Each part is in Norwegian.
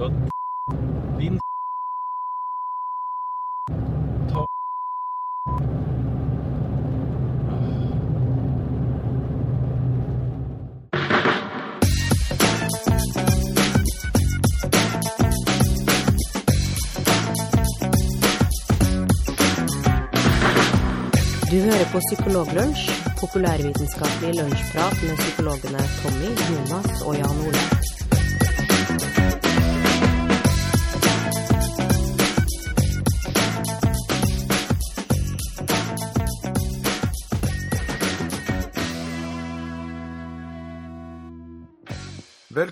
jævla Din Ta Du hører på Psykologlunsj, populærvitenskapelig lunsjprat med psykologene Tommy, Jonas og Jan Ole.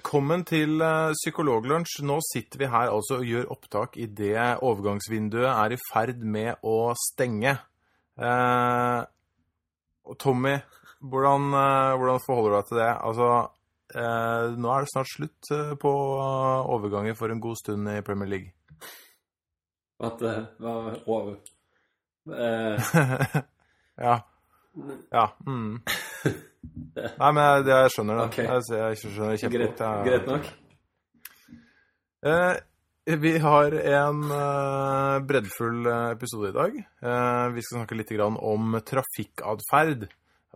Velkommen til eh, Psykologlunsj. Nå sitter vi her altså og gjør opptak i det overgangsvinduet er i ferd med å stenge. Eh, Tommy, hvordan, eh, hvordan forholder du deg til det? Altså, eh, nå er det snart slutt eh, på overganger for en god stund i Premier League. At det var over. Eh, ja. Ja. Mm. Nei, men jeg, jeg skjønner det. Okay. Jeg, jeg skjønner det kjempegodt. Greit nok. Eh, vi har en eh, breddfull eh, episode i dag. Eh, vi skal snakke litt grann om trafikkatferd.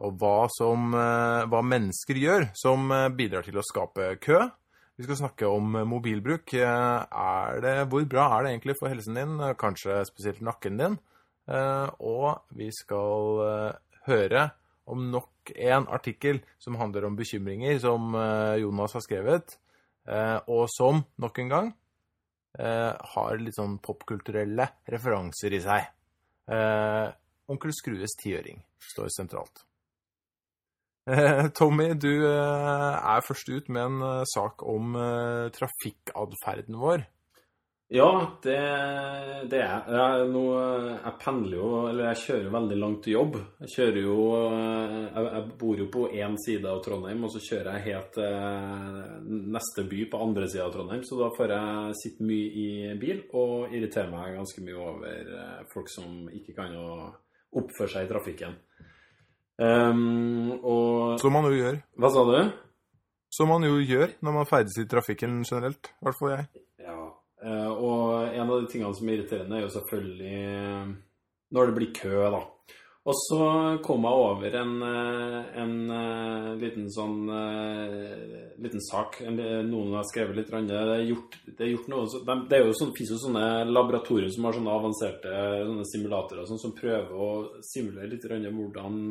Og hva, som, eh, hva mennesker gjør som eh, bidrar til å skape kø. Vi skal snakke om mobilbruk. Det, hvor bra er det egentlig for helsen din? Kanskje spesielt nakken din. Eh, og vi skal høre om nok en artikkel som handler om bekymringer som eh, Jonas har skrevet, eh, og som, nok en gang, eh, har litt sånn popkulturelle referanser i seg. Onkel Skrues tiøring står sentralt. Tommy, du er først ut med en sak om trafikkatferden vår. Ja, det, det er jeg. Nå, jeg pendler jo, eller jeg kjører veldig langt til jobb. Jeg kjører jo Jeg, jeg bor jo på én side av Trondheim, og så kjører jeg helt til neste by på andre sida av Trondheim. Så da får jeg sitte mye i bil og irritere meg ganske mye over eh, folk som ikke kan å oppføre seg i trafikken. Um, og Som man jo gjør. Hva sa du? Som man jo gjør når man ferdes i trafikken generelt. I hvert fall jeg. Eh, og en av de tingene som er irriterende, er jo selvfølgelig eh, når det blir kø, da. Og så kom jeg over en, eh, en liten sånn liten sak. Noen har skrevet litt. Det er gjort, det er gjort noe Det er jo sånn, finnes jo sånne laboratorier som har sånne avanserte sånne simulatorer sånn, som prøver å simulere litt hvordan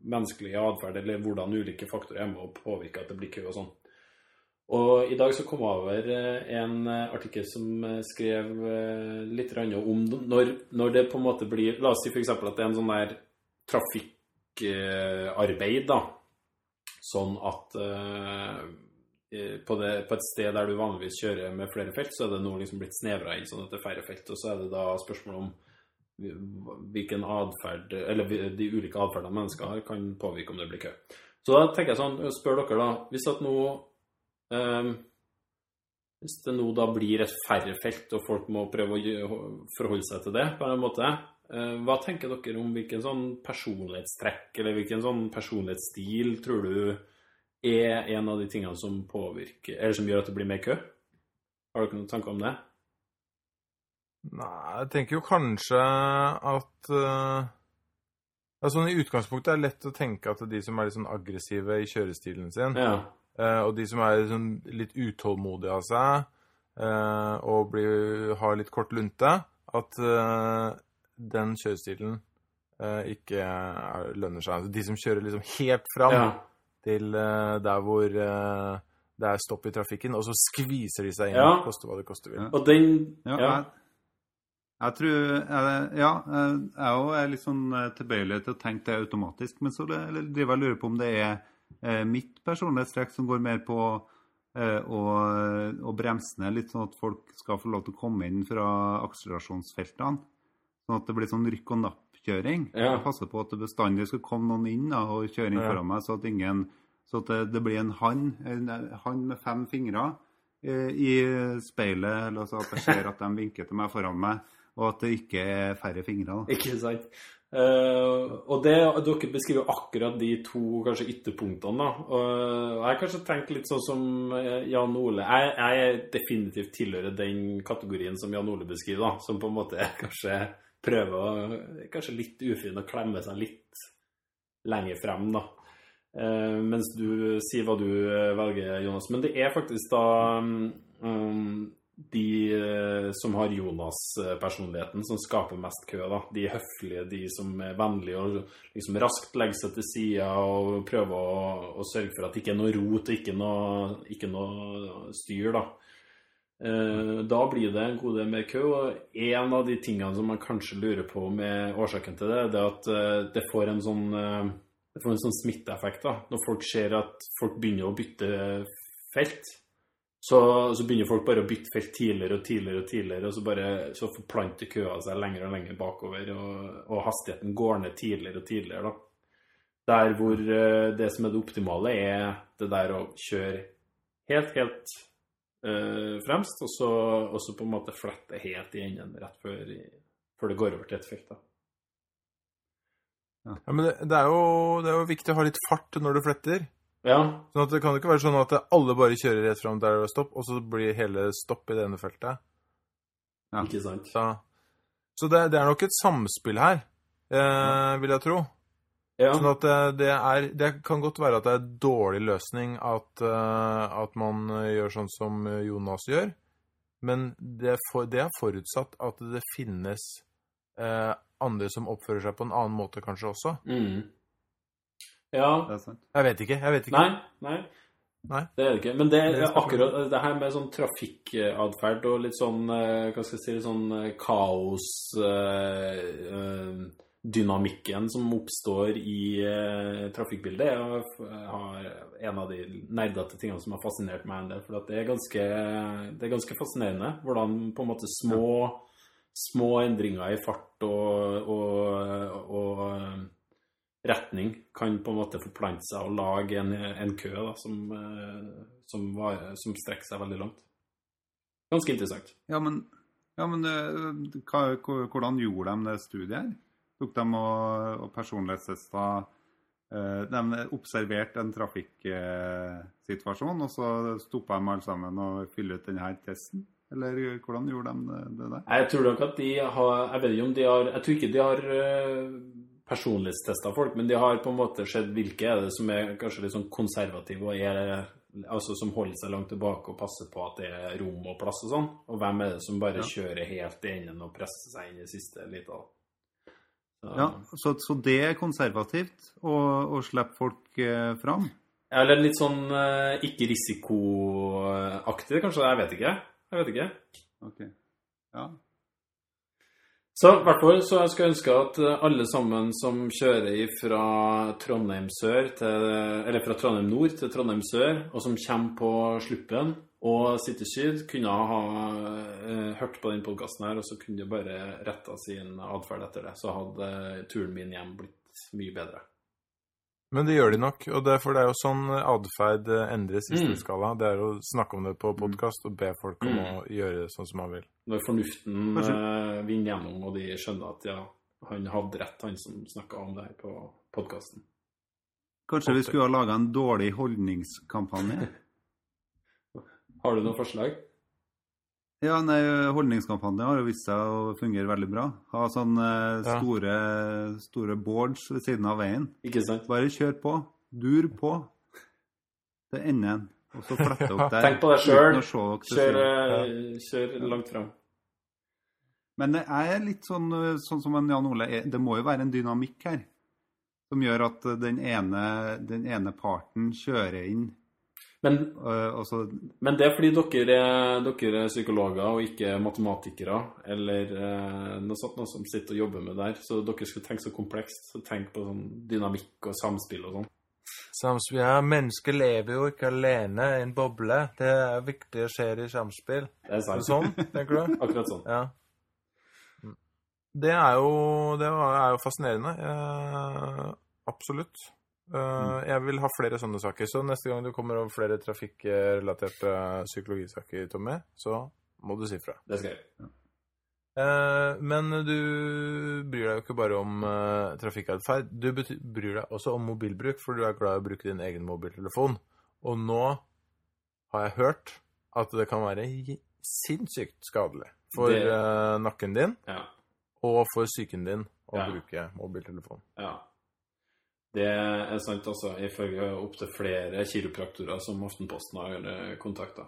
menneskelig atferd, eller hvordan ulike faktorer er med å påvirke at det blir kø og sånn. Og i dag så kom jeg over eh, en eh, artikkel som eh, skrev litt om når, når det på en måte blir La oss si f.eks. at det er en sånn der trafikkarbeid, da. Sånn at eh, på, det, på et sted der du vanligvis kjører med flere felt, så er det nå liksom blitt snevra inn sånn at det er færre felt. Og så er det da spørsmål om hvilken atferd Eller de ulike atferdene mennesker har, kan påvirke om det blir kø. Så da tenker jeg sånn, spør dere da Hvis at nå hvis det nå da blir et færre felt, og folk må prøve å forholde seg til det på en måte, eh, hva tenker dere om hvilken sånn personlighetstrekk, eller hvilken sånn personlighetsstil tror du er en av de tingene som påvirker, eller som gjør at det blir mer kø? Har dere noen tanker om det? Nei, jeg tenker jo kanskje at uh, altså, I utgangspunktet er det lett å tenke at de som er litt sånn aggressive i kjørestilen sin, Ja. Eh, og de som er sånn litt utålmodige av seg eh, og blir, har litt kort lunte, at eh, den kjørestilen eh, ikke er, lønner seg. Altså, de som kjører liksom helt fram ja. til eh, der hvor eh, det er stopp i trafikken, og så skviser de seg inn, Ja. koste hva det koste vil. Ja. Og den Ja, Ja. Jeg, jeg tror Ja, jeg er jo er litt sånn tilbøyelig til å tenke det automatisk, men så driver jeg og lurer på om det er mitt personlighetstrekk som går mer på eh, å, å bremse ned litt, sånn at folk skal få lov til å komme inn fra akselerasjonsfeltene. Sånn at det blir sånn rykk og napp-kjøring. Ja. Jeg passer på at det bestandig skal komme noen inn da, og kjøre inn Ja. foran meg, så at ingen så at det, det blir en hann, en hann med fem fingre eh, i speilet, eller altså at jeg ser at de vinker til meg foran meg, og at det ikke er færre fingre. Da. Ikke sant? Eh, og det, dere beskriver akkurat de to kanskje ytterpunktene. da. Og jeg har kanskje tenkt litt sånn som eh, Jan Ole. Jeg, jeg definitivt tilhører den kategorien som Jan Ole beskriver, da. Som på en måte kanskje prøver å Kanskje litt ufin å klemme seg litt lenger frem, da. Uh, mens du sier hva du velger, Jonas. Men det er faktisk da um, de eh, som har Jonas-personligheten, som skaper mest kø. da. De høflige, de som er vennlige og liksom raskt legger seg til sida og prøver å, å sørge for at det ikke er noe rot og ikke noe, ikke noe styr. da. Eh, Da blir det en god del mer kø. Og en av de tingene som man kanskje lurer på med årsaken til det, det er at eh, det får en sånn eh, det får en sånn smitteeffekt. da. Når folk ser at folk begynner å bytte felt, så, så begynner folk bare å bytte felt tidligere og tidligere, og tidligere, og så, bare, så forplanter køa seg lenger og lenger bakover, og, og hastigheten går ned tidligere og tidligere. da. Der hvor eh, det som er det optimale, er det der å kjøre helt, helt eh, fremst, og så, og så på en måte flette helt i enden rett før, før det går over til et felt. da. Ja, men det, er jo, det er jo viktig å ha litt fart når du fletter. Ja, Sånn at Det kan jo ikke være sånn at alle bare kjører rett fram der det er stopp, og så blir hele stopp i det ene feltet. Ja. ikke sant? Så, så det, det er nok et samspill her, eh, vil jeg tro. Ja. Sånn at det, det er Det kan godt være at det er en dårlig løsning at, eh, at man eh, gjør sånn som Jonas gjør, men det er, for, det er forutsatt at det finnes eh, andre som oppfører seg på en annen måte kanskje også. Mm. Ja, Det er sant. Jeg vet ikke. jeg vet ikke. Nei, nei. Nei. Det er det ikke. Men det Det er akkurat det her med sånn trafikkatferd og litt sånn eh, Hva skal jeg si litt sånn eh, kaos eh, Dynamikken som oppstår i eh, trafikkbildet, er en av de nerdete tingene som har fascinert meg en del. For at det, er ganske, det er ganske fascinerende hvordan på en måte små, små endringer i fart og, og, og retning kan på en måte forplante seg og lage en, en kø da, som, eh, som, var, som strekker seg veldig langt. Ganske interessant. Ja, men, ja, men eh, hva, hvordan gjorde de det studiet her? Tok de og, og personlighetstesta eh, De observerte en trafikksituasjon, og så stoppa de alle sammen og fylte ut denne testen? Eller hvordan gjorde de det, der? Jeg tror nok at de har Jeg vet ikke om de har Jeg tror ikke de har personlighetstesta folk, men de har på en måte sett hvilke er det som er kanskje litt sånn konservative og er Altså som holder seg langt tilbake og passer på at det er rom og plass og sånn. Og hvem er det som bare Ja. kjører helt i enden og presser seg inn i siste lita? Så- Ja, så, så det er konservativt å, å slippe folk eh, fram? Eller litt sånn eh, ikke risikoaktig, kanskje? Jeg vet ikke. Jeg vet ikke. Ok. Ja. Så i hvert fall så jeg ønske at eh, alle sammen som kjører fra Trondheim sør til Eller fra Trondheim nord til Trondheim sør, og som kommer på Sluppen og City Syd, kunne ha eh, hørt på den podkasten her, og så kunne de bare retta sin atferd etter det. Så hadde eh, turen min hjem blitt mye bedre. Men det gjør de nok. og derfor det er jo sånn atferd eh, endres i Mm. stor skala. Det er å snakke om det på podkast og be folk om å gjøre det sånn som man vil. Når fornuften eh, vinner gjennom, og de skjønner at ja, han hadde rett, han som snakka om det her på podkasten. Kanskje vi skulle ha laga en dårlig holdningskampanje? Har du noen forslag? Ja, nei, Holdningskampanjen har jo vist seg å fungere veldig bra. Ha sånne eh, Ja. store, store boards ved siden av veien. Ikke sant? Bare kjør på. Dur på til enden. Og så flette opp der. Tenk på deg til Kjør, eh, kjør langt fram. Men det er litt sånn, eh, sånn som en Jan Ole er. Det må jo være en dynamikk her. Som gjør at den ene, den ene parten kjører inn. Men, uh, men det er fordi dere er, dere er psykologer og ikke matematikere, eller uh, noe sånt noe som sitter og jobber med det her. Så dere skulle tenke så komplekst. Så tenk på sånn dynamikk og samspill og sånn. Samspill, ja, Mennesker lever jo ikke alene i en boble. Det er viktig å skje i samspill. Det er det sant. sånn, tenker du? Akkurat sånn. Ja. Det er jo, det er jo fascinerende. Eh, absolutt. Eh, jeg vil ha flere sånne saker. Så neste gang du kommer over flere trafikkrelaterte psykologisaker, Tommy, så må du si fra. Det skal jeg. Eh, men du bryr deg jo ikke bare om uh, trafikkatferd. Du bety- bryr deg også om mobilbruk, for du er glad i å bruke din egen mobiltelefon. Og nå har jeg hørt at det kan være sinnssykt skadelig for Det- uh, nakken din Ja. og for psyken din å Ja. bruke mobiltelefon. ja. Det er sant, altså, ifølge opptil flere kiropraktorer som Aftenposten har kontakta.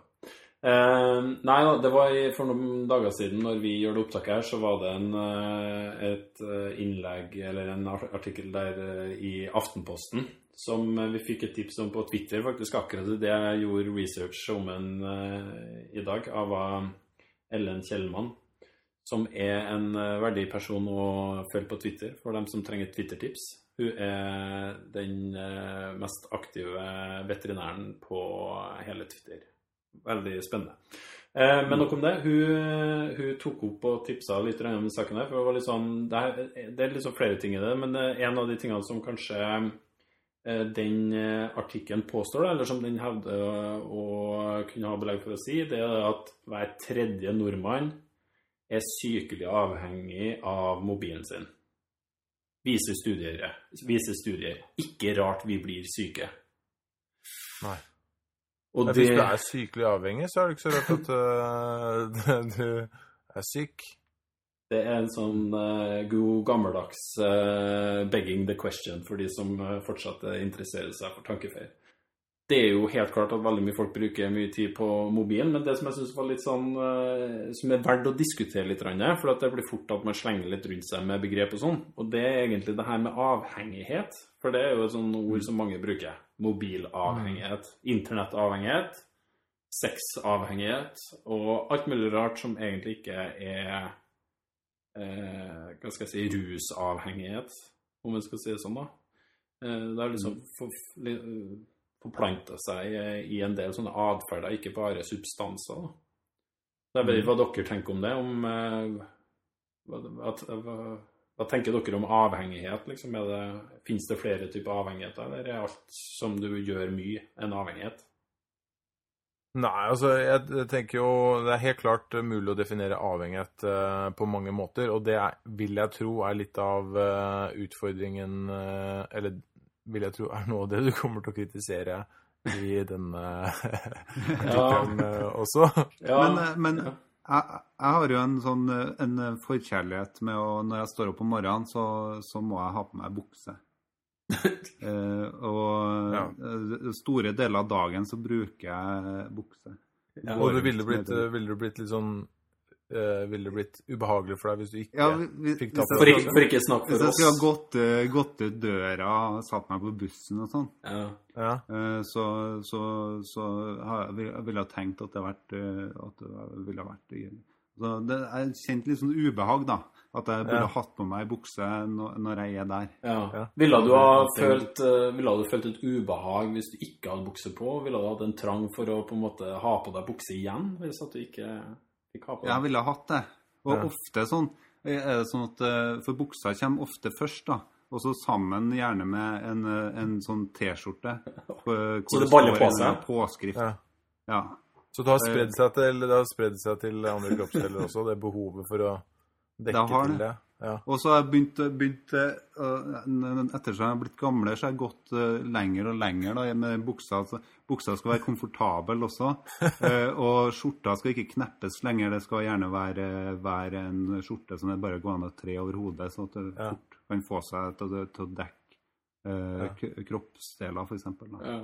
Eh, nei da, det var for noen dager siden, når vi gjør det opptaket her, så var det en, eh, et eh, innlegg, eller en artikkel der eh, i Aftenposten, som eh, vi fikk et tips om på Twitter, faktisk akkurat det jeg gjorde research om en eh, i dag, av eh, Ellen Kjellmann, som er en eh, verdig person å følge på Twitter, for dem som trenger Twitter-tips. Hun er den eh, mest aktive veterinæren på hele Twitter. Veldig spennende. Eh, men nok om det. Hun, hun tok opp og tipsa litt om saken her. For det sånn Det er, det er liksom flere ting i det, men eh, en av de tingene som kanskje den artikkelen påstår, eller som den hevder å kunne ha belegg for å si, det er at hver tredje nordmann er sykelig avhengig av mobilen sin. Viser studier. Viser studier. Ikke rart vi blir syke. Nei. Og det, Hvis du er sykelig avhengig, så er det ikke så rart at uh, du er syk. det er en sånn uh, god gammeldags uh, begging the question for de som eh, fortsatt eh, interesserer seg for tankefeil. Det er jo helt klart at veldig mye folk bruker mye tid på mobilen, men det som jeg synes var litt sånn eh, Som er verdt å diskutere litt, for det blir fort at man slenger litt rundt seg med begrep og sånn, og det er egentlig det her med avhengighet. For det er jo et sånt ord som mange bruker. Mobilavhengighet. Internettavhengighet. Sexavhengighet. Og alt mulig rart som egentlig ikke er eh, Hva skal jeg si rusavhengighet, om man skal si det sånn, da. Eh, det er liksom for, li- forplanta seg eh, i en del sånne atferder, ikke bare substanser. jeg vet ikke hva dere tenker om det. om eh, hva, hva, hva tenker dere om avhengighet? liksom? Det, finnes det flere typer avhengigheter, eller er alt som du gjør mye, en avhengighet? Nei, altså jeg tenker jo Det er helt klart mulig å definere avhengighet uh, på mange måter, og det er, vil jeg tro er litt av uh, utfordringen uh, Eller vil jeg tro er noe av det du kommer til å kritisere i denne artikkelen ja. også. Ja, Men, eh, men jeg, jeg har jo en sånn eh, en forkjærlighet med å Når jeg står opp om morgenen, så, så må jeg ha på meg bukse. Eh, og Ja. eh, store deler av dagen så bruker jeg bukse. Ja. Og det ville blitt, ville blitt litt sånn eh, Ville det blitt ubehagelig for deg hvis du ikke Ja, vi- vi- fikk tatt for, For ikke, snakk for snakk Hvis jeg oss. skulle ha gått, uh, gått ut døra og satt meg på bussen og sånn, Ja. Ja. eh, så, så, så ville jeg, vil- tenkt at det, vært, at det ville ha vært så det, Jeg kjente litt sånn ubehag, da. At jeg burde Ja. hatt på meg bukse når, når jeg er der. Ja. Ville du ha følt, eh, ville du følt et ubehag hvis du ikke hadde bukse på? Ville du hatt en trang for å på en måte ha på deg bukse igjen hvis at du ikke Jeg ville hatt det. Og Ja. ofte sånn er det sånn at eh, For buksa kommer ofte først, da. Og så sammen gjerne med en, eh, en sånn T-skjorte. Så det baller på seg? Påskrift. Ja. Ja. Så det har spredd seg til, det har seg til andre kroppsdeler også, det behovet for å dekke Det til det. Ja. Og så har jeg begynt, begynt eh, Etter som jeg har blitt gamlere, så har jeg gått eh, lenger og lenger da, med buksa. Så buksa skal være komfortabel også. eh, og skjorta skal ikke kneppes lenger. Det skal gjerne være, være en skjorte som det bare går an å tre over hodet, så at det Ja. fort kan få seg til, til å dekke eh, Ja. kroppsdeler, f.eks. Ja,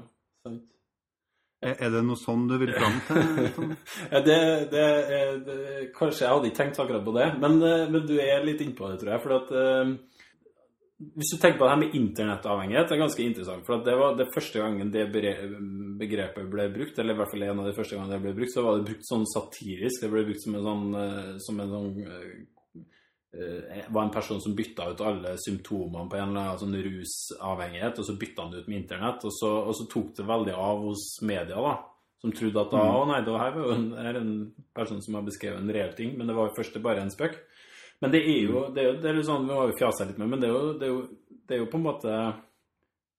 sant. Er, det noe sånn du vil fram til? Det, det, det, kanskje jeg hadde ikke tenkt akkurat på det, men, eh, men du er litt innpå det, tror jeg. For at uh, Hvis du tenker på det her med internettavhengighet, det er ganske interessant. For det var det første gangen det begrepet ble brukt, eller i hvert fall en av de første gangene det ble brukt, så var det brukt sånn satirisk. Det ble brukt som en sånn, eh, som en sånn var en person som bytta ut alle symptomene på en eller annen sånn rusavhengighet, og så bytta han det ut med internett, og så, og så tok det veldig av hos media, da. Som trodde at da, å nei, det her var jo en, er en person som har beskrevet en reell ting, men det var jo først bare en spøk. Men det er jo det er, det er litt sånn, Vi har jo fjasa litt med, men det er jo, det er jo, det er jo på en måte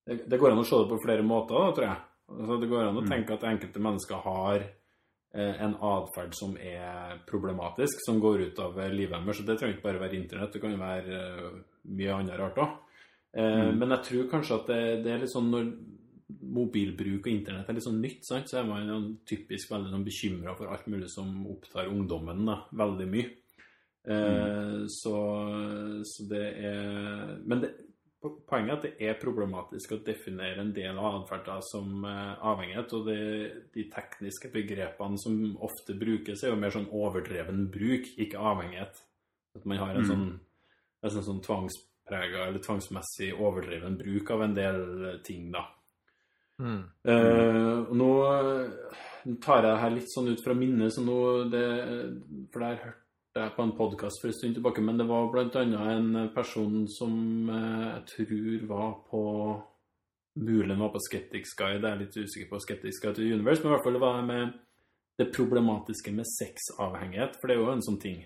det, det går an å se det på flere måter, da, tror jeg. Altså, det går an å tenke at enkelte mennesker har eh, en atferd som er problematisk, som går ut av eh, livet deres. Så det trenger ikke bare være internett, det kan jo være eh, mye annet rart òg. Mm. Men jeg tror kanskje at det, det er litt sånn når mobilbruk og internett er litt sånn nytt, sant? så er man typisk veldig sånn bekymra for alt mulig som opptar ungdommen da, veldig mye. Mm. så, så det er Men det, poenget er at det er problematisk å definere en del av atferden som eh, avhengighet. Og det, de tekniske begrepene som ofte brukes, er jo mer sånn overdreven bruk, ikke avhengighet. At man har en Mm. sånn, nesten sånn tvangsprega eller tvangsmessig overdreven bruk av en del ting, da. Mm. Eh, nå eh, tar jeg det her litt sånn ut fra minnet, så nå det, For det her hørte jeg på en podkast for en stund tilbake, men det var annet en person som eh, jeg tror var på Mulig var på Skeptics Guide, jeg er litt usikker på Skeptics Guide to Universe, men i hvert fall det var med det problematiske med sexavhengighet, for det er jo en sånn ting.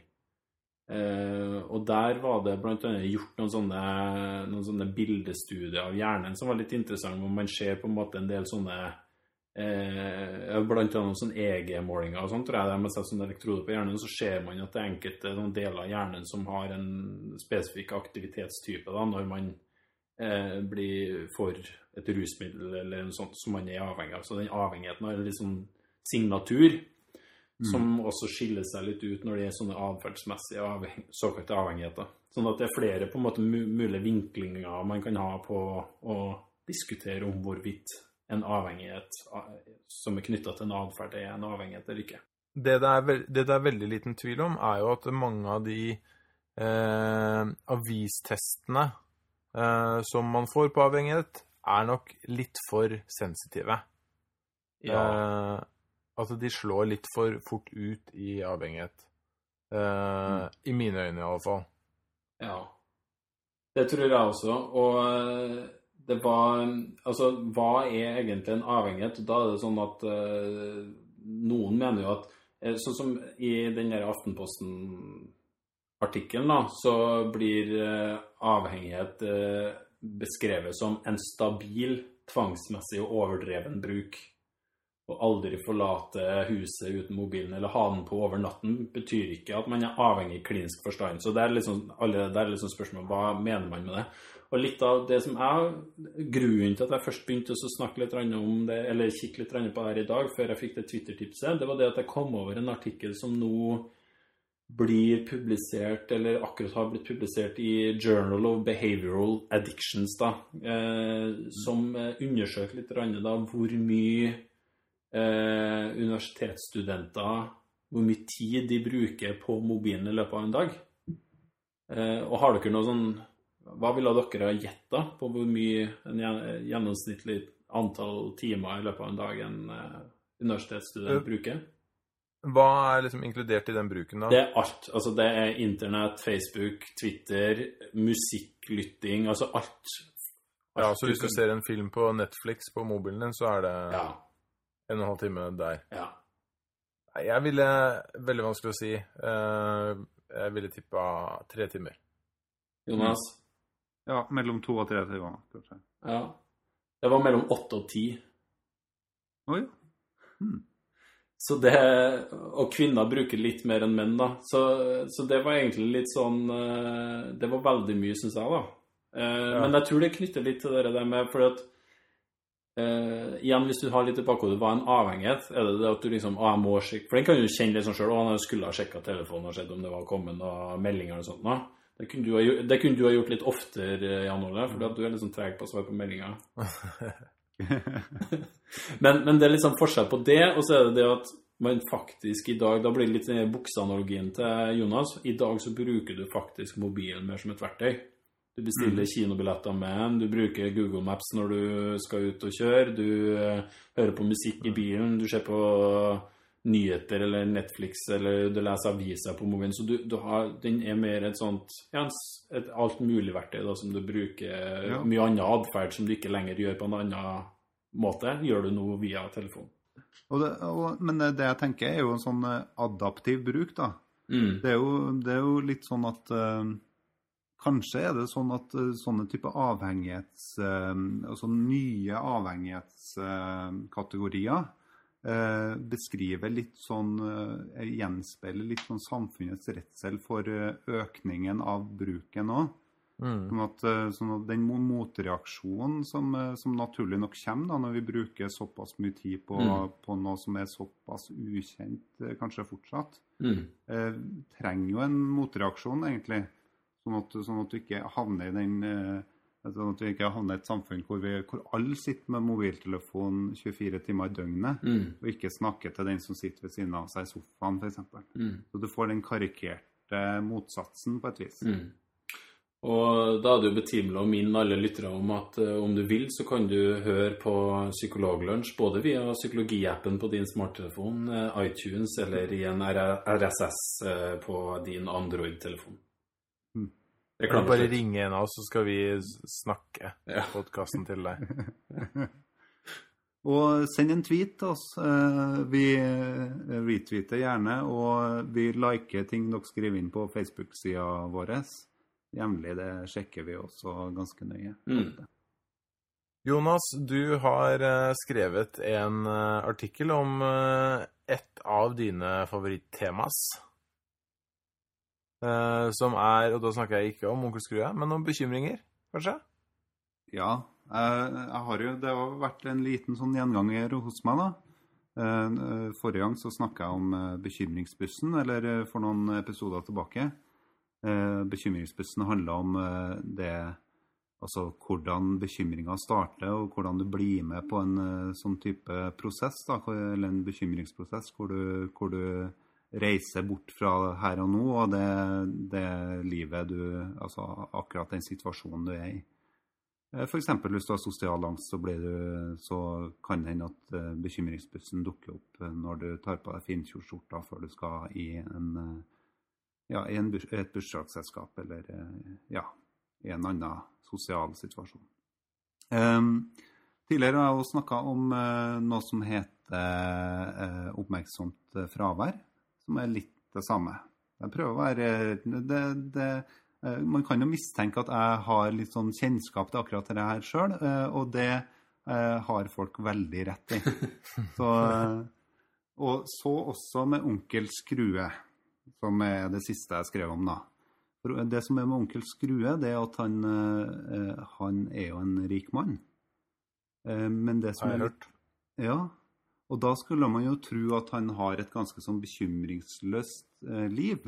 Eh, og der var det annet gjort noen sånne, noen sånne bildestudier av hjernen som var litt interessant, hvor man ser på en måte en del sånne eh, Blant annet sånn EG-målinger og sånt, tror jeg det er med seg sånne elektroder på hjernen, så ser man at det er enkelte noen deler av hjernen som har en spesifikk aktivitetstype da, når man eh, blir for et rusmiddel eller noe sånt som man er avhengig av. Så den avhengigheten har en litt sånn signatur som også skiller seg litt ut når det er sånne atferdsmessige avheng såkalte avhengigheter. Sånn at det er flere på en måte mulige vinklinger man kan ha på å diskutere om hvorvidt en avhengighet som er knytta til en atferd, er en avhengighet eller ikke. Det det, er det det er veldig liten tvil om, er jo at mange av de eh, avistestene eh, som man får på avhengighet, er nok litt for sensitive. Eh, altså, de slår litt for fort ut i avhengighet. Eh, I mine øyne, i alle fall. Ja. Det tror jeg også. Og eh, det var Altså, hva er egentlig en avhengighet? Da er det sånn at eh, noen mener jo at eh, Sånn som i den der Aftenposten-artikkelen, da, så blir eh, avhengighet eh, beskrevet som en stabil, tvangsmessig og overdreven bruk. Å aldri forlate huset uten mobilen eller ha den på over natten betyr ikke at man er avhengig i klinisk forstand. Så det er liksom, alle, det er liksom spørsmålet hva mener man med det. Og litt av det som er grunnen til at jeg først begynte å snakke litt om det, eller kikke litt på det her i dag, før jeg fikk det Twitter-tipset, det var det at jeg kom over en artikkel som nå blir publisert, eller akkurat har blitt publisert i Journal of Behavioral Addictions, da, eh, som eh, undersøker litt da hvor mye eh, universitetsstudenter hvor mye tid de bruker på mobilen i løpet av en dag. Eh, og har dere noe sånn Hva ville dere ha gjetta på hvor mye en gjennomsnittlig antall timer i løpet av en dag en eh, universitetsstudent Eh, bruker? Hva er liksom inkludert i den bruken, da? Det er alt. Altså det er internett, Facebook, Twitter, musikklytting, altså alt. ja, så hvis du ser en film på Netflix på mobilen din, så er det Ja. en og en halv time der. ja. Jeg ville Veldig vanskelig å si. Eh, jeg ville tippa tre timer. Jonas? Ja, mellom to og tre timer, kanskje. Ja. Det var mellom åtte og ti. Oi. Så det, og kvinner bruker litt mer enn menn, da. Så, så det var egentlig litt sånn eh, Det var veldig mye, syns jeg, da. Eh, Ja. Men jeg tror det knytter litt til det der med For at Uh, Igjen, hvis du har litt i bakhodet hva en avhengighet, er det det at du liksom Å, jeg må sjekke For den kan du kjenne litt sånn sjøl. Å, jeg skulle ha sjekka telefonen og sett om det var kommet noen meldinger og sånt. Da. Det kunne, du ha, gjort- det kunne du ha gjort litt oftere, Jan Ole, for du er litt sånn treg på å svare på meldinger. Men, men det er litt sånn forskjell på det, og så er det det at man faktisk i dag Da blir det litt den bukseanalogien til Jonas. I dag så bruker du faktisk mobilen mer som et verktøy. Du bestiller kinobilletter med den, du bruker Google Maps når du skal ut og kjøre, du eh, hører på musikk i bilen, du ser på nyheter eller Netflix, eller du leser aviser på mobilen. Så du, du har, den er mer et sånt ja, et alt da, som du bruker Ja. mye annen atferd som du ikke lenger gjør på en annen måte, gjør du nå via telefon. Og det, og, men det jeg tenker, er jo en sånn eh, adaptiv bruk, da. Mm. Det er jo, det er jo litt sånn at øh, Kanskje er det sånn at øh, sånne type avhengighets... Øh, altså nye avhengighetskategorier eh, beskriver litt sånn eh, Gjenspeiler litt sånn samfunnets redsel for eh, økningen av bruken òg. Mm. Sånn at, eh, sånn at den motreaksjonen som, eh, som naturlig nok kommer da, når vi bruker såpass mye tid på, Mm. på noe som er såpass ukjent, kanskje fortsatt, Mm. eh, trenger jo en motreaksjon, egentlig. Sånn at, sånn at du ikke havner i den eh, Sånn at vi ikke havner i et samfunn hvor, vi, hvor alle sitter med mobiltelefon 24 timer i døgnet, Mm. og ikke snakker til den som sitter ved siden av seg i sofaen, f.eks. Mm. Så du får den karikerte motsatsen, på et vis. Mm. Og da er det jo betimelig å minne alle lyttere om at eh, om du vil, så kan du høre på Psykologlunsj både via psykologiappen på din smarttelefon, eh, iTunes eller i en RSS eh, på din Android-telefon. Mm. Kan Reklame du bare ringe en av oss, så skal vi snakke Ja. podkasten til deg. Og send en tweet til oss. Eh, Vi eh, retweeter gjerne, og vi liker ting dere skriver inn på Facebook-sida vår. Jevnlig. Det sjekker vi også ganske nøye. Mm. Jonas, du har eh, skrevet en artikkel om et av dine favoritttemas. Eh, som er, og da snakker jeg ikke om onkel Skrue, men om bekymringer, kanskje? Ja. Jeg, jeg har jo, det har vært en liten sånn gjenganger hos meg, da. Eh, Forrige gang så snakka jeg om eh, bekymringsbussen, eller eh, for noen episoder tilbake. Eh, Bekymringsbussen handla om eh, det Altså hvordan bekymringa starter, og hvordan du blir med på en eh, sånn type prosess, da, eller en bekymringsprosess, hvor du, hvor du reiser bort fra her og nå og det, det livet du Altså akkurat den situasjonen du er i. F.eks. For eksempel hvis du har sosial angst, så, du, så kan det hende at eh, bekymringsbussen dukker opp eh, når du tar på deg finkjolskjorta før du skal i, en, eh, ja, i en, et bursdagsselskap eller eh, ja, i en annen sosial situasjon. Um, tidligere har jeg snakka om uh, noe som heter uh, oppmerksomt eh, fravær, som er litt det samme. Jeg prøver å være det, det, eh, Man kan jo mistenke at jeg har litt sånn kjennskap til akkurat dette her sjøl, og det eh, har folk veldig rett i. Så, eh, og så også med onkel Skrue, som er det siste jeg skrev om, da. For Det som er med onkel Skrue, det er at han, eh, han er jo en rik mann. Eh, Men det som Har jeg er hørt. ja, og da skulle man jo tro at han har et ganske sånn bekymringsløst eh, liv.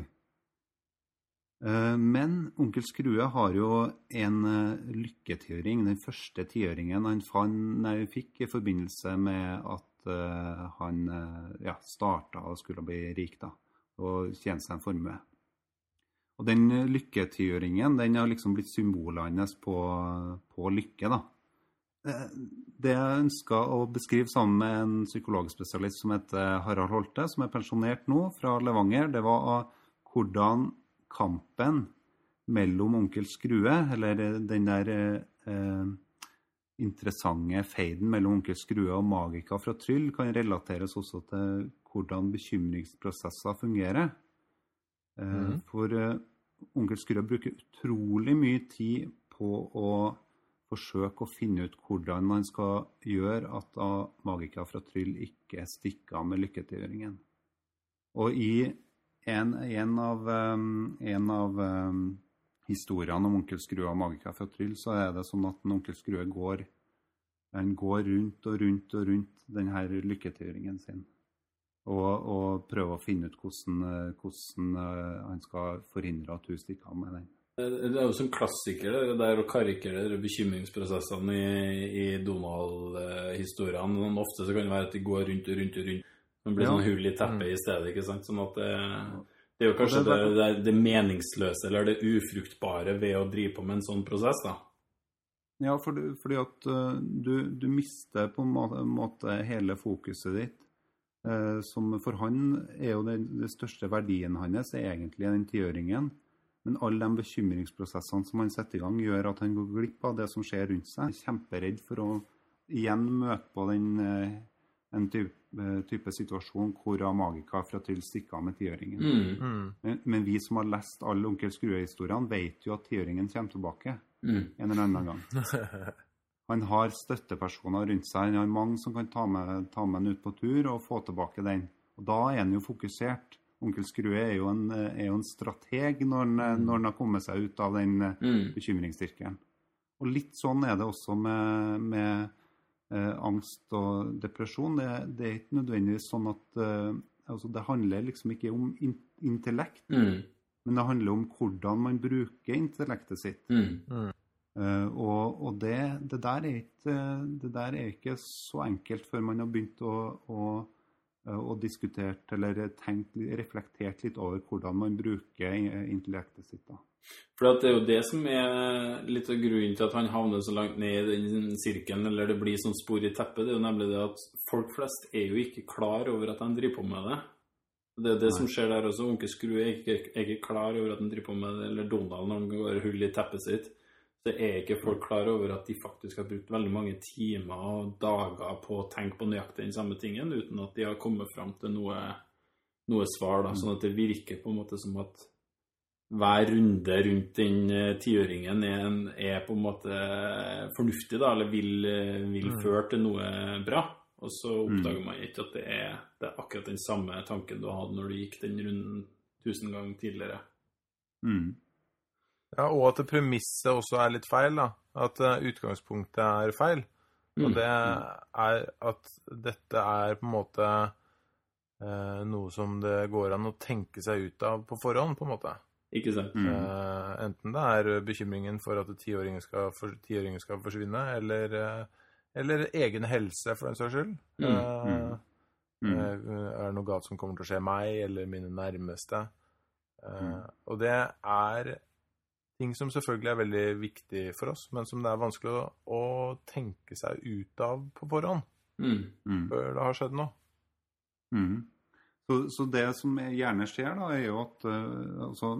Eh, men onkel Skrue har jo en eh, lykketiåring, den første tiøringen han fann- nei, fikk i forbindelse med at eh, han eh, ja, starta og skulle bli rik, da, og tjene seg en formue. Og den lykketiøringen den har liksom blitt symbolet hans på, på lykke, da. Eh, Det jeg ønsker å beskrive sammen med en psykologspesialist som heter Harald Holte, som er pensjonert nå, fra Levanger, det var hvordan kampen mellom onkel Skrue, eller den der eh, interessante feiden mellom onkel Skrue og Magika fra Tryll, kan relateres også til hvordan bekymringsprosesser fungerer. Eh, mm. For eh, onkel Skrue bruker utrolig mye tid på å forsøke å finne ut hvordan man skal gjøre at magikere fra Tryll ikke stikker av med lykketiåringen. Og i en, en av, en av um, historiene om onkel Skrue og magikere fra Tryll, så er det sånn at onkel Skrue går, går rundt og rundt og rundt denne lykketiåringen sin. Og, og prøver å finne ut hvordan, eh, hvordan eh, han skal forhindre at hun stikker av med den. Det det er jo sånn klassiker det der å karikere bekymringsprosessene i, i Donald-historiene. Sånn, ofte så kan det være at de går rundt og rundt og rundt. Det blir Ja. sånn hull i teppet i stedet. ikke sant? Sånn at det, det er jo kanskje det det, det, det meningsløse eller det ufruktbare ved å drive på med en sånn prosess. da. Ja, fordi, fordi at uh, du, du mister på en måte hele fokuset ditt. Eh, som for han er jo den, den største verdien hans er egentlig den tiåringen. Men alle de bekymringsprosessene som han setter i gang, gjør at han går glipp av det som skjer rundt seg. Kjemperedd for å igjen møte på den, eh, en type, eh, type situasjon hvor Magika fra Tyll stikker av med tiåringen. Mm. Mm. Men, men vi som har lest alle Onkel Skrue-historiene, vet jo at tiåringen kommer tilbake Mm. en eller annen gang. han har støttepersoner rundt seg. Han har mange som kan ta med, ta med han ut på tur og få tilbake den. Og da er han jo fokusert. Onkel Skrue er jo en, er jo en strateg når han, når han har kommet seg ut av den bekymringsstyrken. Mm. bekymringssirkelen. Og litt sånn er det også med, med eh, angst og depresjon. Det, det er ikke nødvendigvis sånn at eh, altså Det handler liksom ikke om in intellekt, Mm. men det handler om hvordan man bruker intellektet sitt. Mm. Uh, og og det, det, der er ikke, det der er ikke så enkelt før man har begynt å, å, eh, å diskutert eller tenkt, reflektert litt over hvordan man bruker eh, intellektet sitt. da. For det er jo det som er litt av grunnen til at han havner så langt ned i den sirkelen, eller det blir sånn spor i teppet. Det er jo nemlig det at folk flest er jo ikke klar over at de driver på med det. Det er det som skjer der også. Onkel Skrue er er ikke klar over at han driver på med det, eller Donald når han går hull i teppet sitt. Så er ikke folk klar over at de faktisk har brukt veldig mange timer og dager på å tenke på nøyaktig den samme tingen, uten at de har kommet fram til noe, noe svar. da, Sånn at det virker på en måte som at hver runde rundt den eh, tiåringen er, en- er på en måte fornuftig, da, eller vil, eh, vil føre til noe bra. Og så oppdager man ikke at det er, det er akkurat den samme tanken du hadde når du gikk den runden tusen ganger tidligere. Mm. Ja, og at premisset også er litt feil, da. At eh, utgangspunktet er feil. Og Mm. det er at dette er på en måte eh, noe som det går an å tenke seg ut av på forhånd, på en måte. Ikke sant? Mm. Eh, enten det er bekymringen for at tiåringen skal, for, skal forsvinne, eller, eh, eller egen helse, for den saks skyld. Mm, Eh, Mm. Eh, Er det noe galt som kommer til å skje meg eller mine nærmeste? Eh, Mm. Og det er ting som selvfølgelig er veldig viktig for oss, men som det er vanskelig å, å tenke seg ut av på forhånd Mm. Mm. før det har skjedd noe. Mm. Så, så det som gjerne skjer, da, er jo at uh, altså,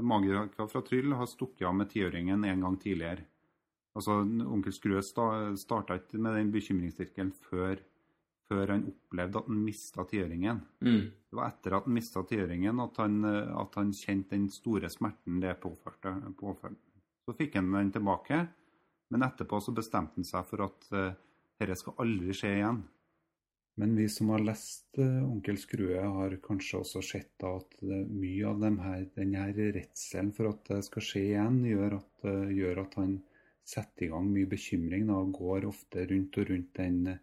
magikere fra Tryll har stukket av med tiåringen en gang tidligere. Altså, Onkel Skrø sta, starta ikke med den bekymringssirkelen før, før han opplevde at han mista tiøringen. Mm. Det var etter at han mista tiøringen at, han, eh, at han kjente den store smerten det påførte. påførte. Så fikk han den tilbake, men etterpå så bestemte han seg for at uh, dette skal aldri skje igjen. Men vi som har lest uh, Onkel Skrue, har kanskje også sett da at uh, mye av dem her, denne redselen for at det skal skje igjen, gjør at, gjør at han setter i gang mye bekymring da, og går ofte rundt og rundt den eh,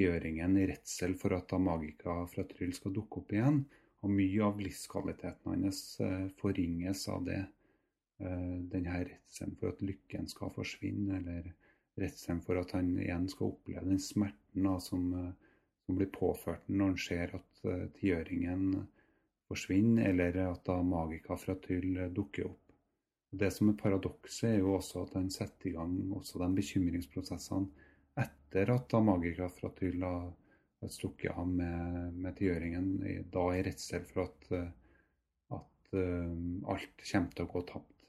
tiåringen i redsel for at da magika fra Tryll skal dukke opp igjen. Og mye av livskvaliteten hans eh, forringes av det. Denne redselen for at lykken skal forsvinne, eller redselen for at han igjen skal oppleve den smerten da, som, eh, som blir påført når han ser at tiøringen forsvinner, eller at da magika fra Tryll eh, dukker opp. Det som er paradokset, er jo også at han setter i gang også de bekymringsprosessene etter at da Tryll har stukket av med, med tiåringen, i- da i redsel for at, eh, at eh, alt kommer til å gå tapt.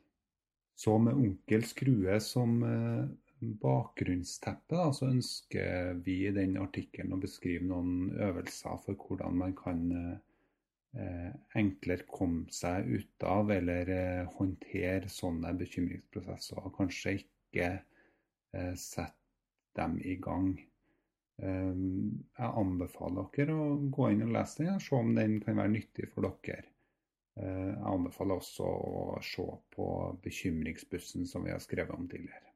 Så med onkel Skrue som eh, bakgrunnsteppe, da, så ønsker vi i den artikkelen å beskrive noen øvelser for hvordan man kan eh, enklere komme seg ut av eller eh, håndtere sånne bekymringsprosesser, kanskje ikke eh, sette dem i gang. Eh, jeg anbefaler dere å gå inn og lese den, og se om den kan være nyttig for dere. Eh, jeg anbefaler også å se på bekymringsbussen som vi har skrevet om tidligere.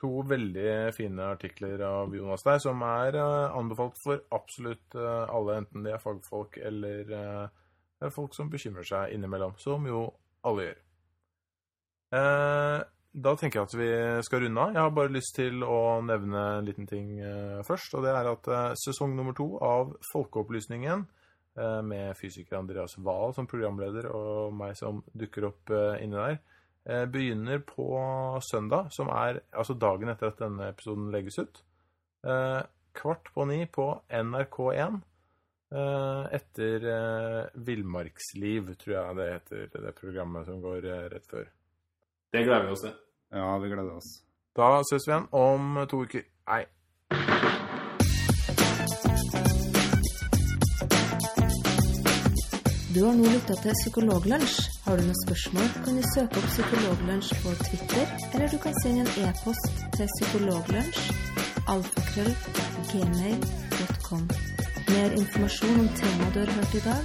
To veldig fine artikler av Jonas der, som er eh, anbefalt for absolutt eh, alle, enten de er fagfolk eller folk som bekymrer seg innimellom, som jo alle gjør. Da tenker jeg at vi skal runde av. Jeg har bare lyst til å nevne en liten ting eh, først, og det er at eh, sesong nummer to av Folkeopplysningen, eh, med fysiker Andreas Wahl som programleder og meg som dukker opp inni der, begynner på søndag, som er altså dagen etter at denne episoden legges ut. Kvart på ni på NRK1. eh, etter Villmarksliv, tror jeg det heter, det programmet som går rett før. Det gleder vi oss til. Ja, vi gleder oss. Da ses vi igjen om to uker. Nei. Du har nå lytta til Psykologlunsj. Har du noen spørsmål, kan du søke opp Psykologlunsj på Twitter, eller du kan sende en e-post til psykologlunsj alfakrøll gmail.com. Mer informasjon om temaet du har hørt i dag,